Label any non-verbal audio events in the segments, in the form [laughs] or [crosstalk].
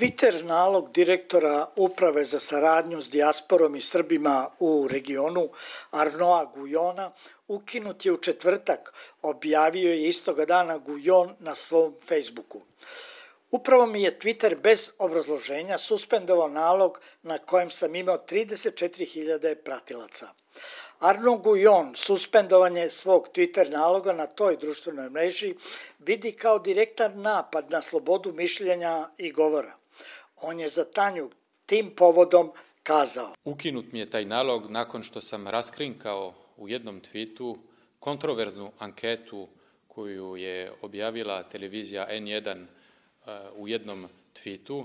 Twitter nalog direktora Uprave za saradnju s dijasporom i Srbima u regionu Arnoa Gujona ukinut je u četvrtak, objavio je istoga dana Gujon na svom Facebooku. Upravo mi je Twitter bez obrazloženja suspendovao nalog na kojem sam imao 34.000 pratilaca. Arno Gujon suspendovanje svog Twitter naloga na toj društvenoj mreži vidi kao direktan napad na slobodu mišljenja i govora. On je za Tanju tim povodom kazao. Ukinut mi je taj nalog nakon što sam raskrinkao u jednom tweetu kontroverznu anketu koju je objavila televizija N1 u jednom tweetu,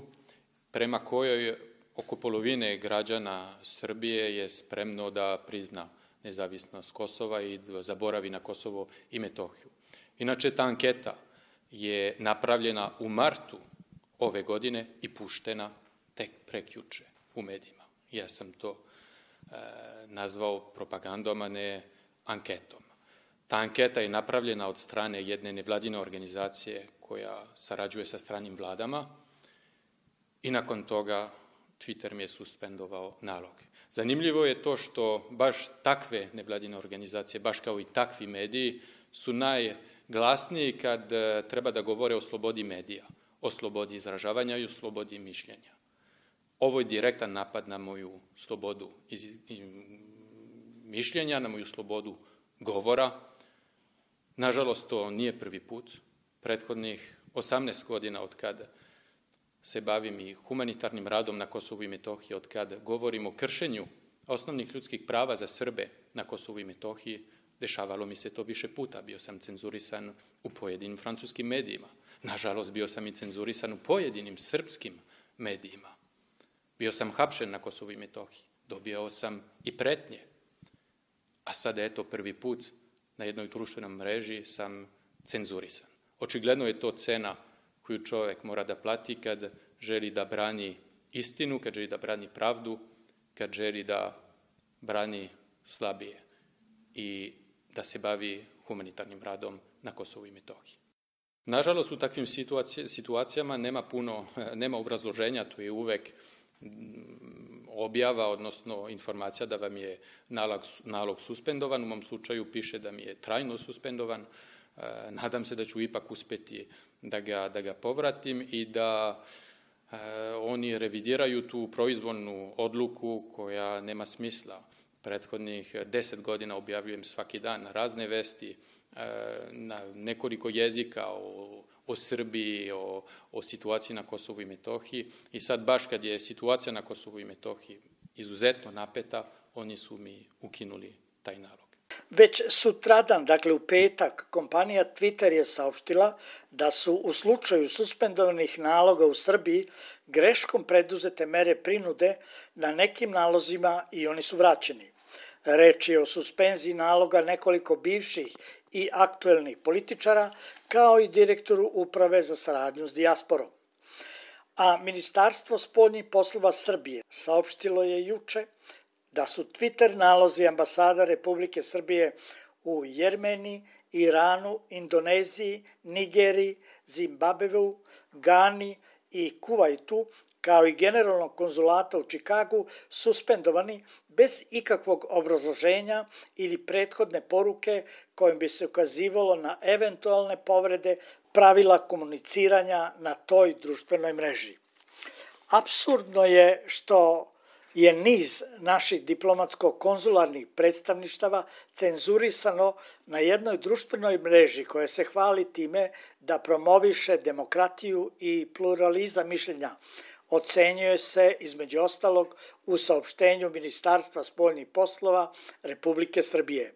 prema kojoj oko polovine građana Srbije je spremno da prizna nezavisnost Kosova i da zaboravi na Kosovo i Metohiju. Inače, ta anketa je napravljena u martu ove godine i puštena tek prekjuče u medijima. Ja sam to e, nazvao propagandom, a ne anketom. Ta anketa je napravljena od strane jedne nevladine organizacije koja sarađuje sa stranim vladama i nakon toga Twitter mi je suspendovao naloge. Zanimljivo je to što baš takve nevladine organizacije, baš kao i takvi mediji, su najglasniji kad e, treba da govore o slobodi medija, o slobodi izražavanja i o slobodi mišljenja. Ovo je direktan napad na moju slobodu iz, mišljenja, na moju slobodu govora. Nažalost, to nije prvi put. Prethodnih 18 godina od kada se bavim i humanitarnim radom na Kosovu i Metohiji, od kada govorim o kršenju osnovnih ljudskih prava za Srbe na Kosovu i Metohiji, dešavalo mi se to više puta. Bio sam cenzurisan u pojedinim francuskim medijima. Nažalost, bio sam i cenzurisan u pojedinim srpskim medijima. Bio sam hapšen na Kosovu i Metohiji. Dobio sam i pretnje. A sada, eto, prvi put na jednoj društvenom mreži sam cenzurisan. Očigledno je to cena koju čovek mora da plati kad želi da brani istinu, kad želi da brani pravdu, kad želi da brani slabije i da se bavi humanitarnim radom na Kosovu i Metohiji. Nažalost, u takvim situacijama nema puno, [laughs] nema obrazloženja, to je uvek objava, odnosno informacija da vam je nalog, nalog suspendovan. U mom slučaju piše da mi je trajno suspendovan. E, nadam se da ću ipak uspeti da ga, da ga povratim i da e, oni revidiraju tu proizvodnu odluku koja nema smisla. Prethodnih deset godina objavljujem svaki dan razne vesti e, na nekoliko jezika o o Srbiji, o, o situaciji na Kosovu i Metohiji i sad baš kad je situacija na Kosovu i Metohiji izuzetno napeta, oni su mi ukinuli taj nalog. Već sutradan, dakle u petak, kompanija Twitter je saopštila da su u slučaju suspendovanih naloga u Srbiji greškom preduzete mere prinude na nekim nalozima i oni su vraćeni. Reč je o suspenziji naloga nekoliko bivših i aktuelnih političara, kao i direktoru Uprave za saradnju s dijasporom. A Ministarstvo spoljnih poslova Srbije saopštilo je juče da su Twitter nalozi ambasada Republike Srbije u Jermeniji, Iranu, Indoneziji, Nigeriji, Zimbabveu, Gani i Kuvajtu kao i generalnog konzulata u Čikagu, suspendovani bez ikakvog obrazloženja ili prethodne poruke kojim bi se ukazivalo na eventualne povrede pravila komuniciranja na toj društvenoj mreži. Absurdno je što je niz naših diplomatsko-konzularnih predstavništava cenzurisano na jednoj društvenoj mreži koja se hvali time da promoviše demokratiju i pluralizam mišljenja, ocenjuje se, između ostalog, u saopštenju Ministarstva spoljnih poslova Republike Srbije.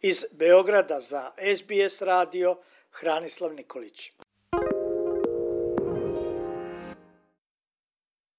Iz Beograda za SBS radio Hranislav Nikolić.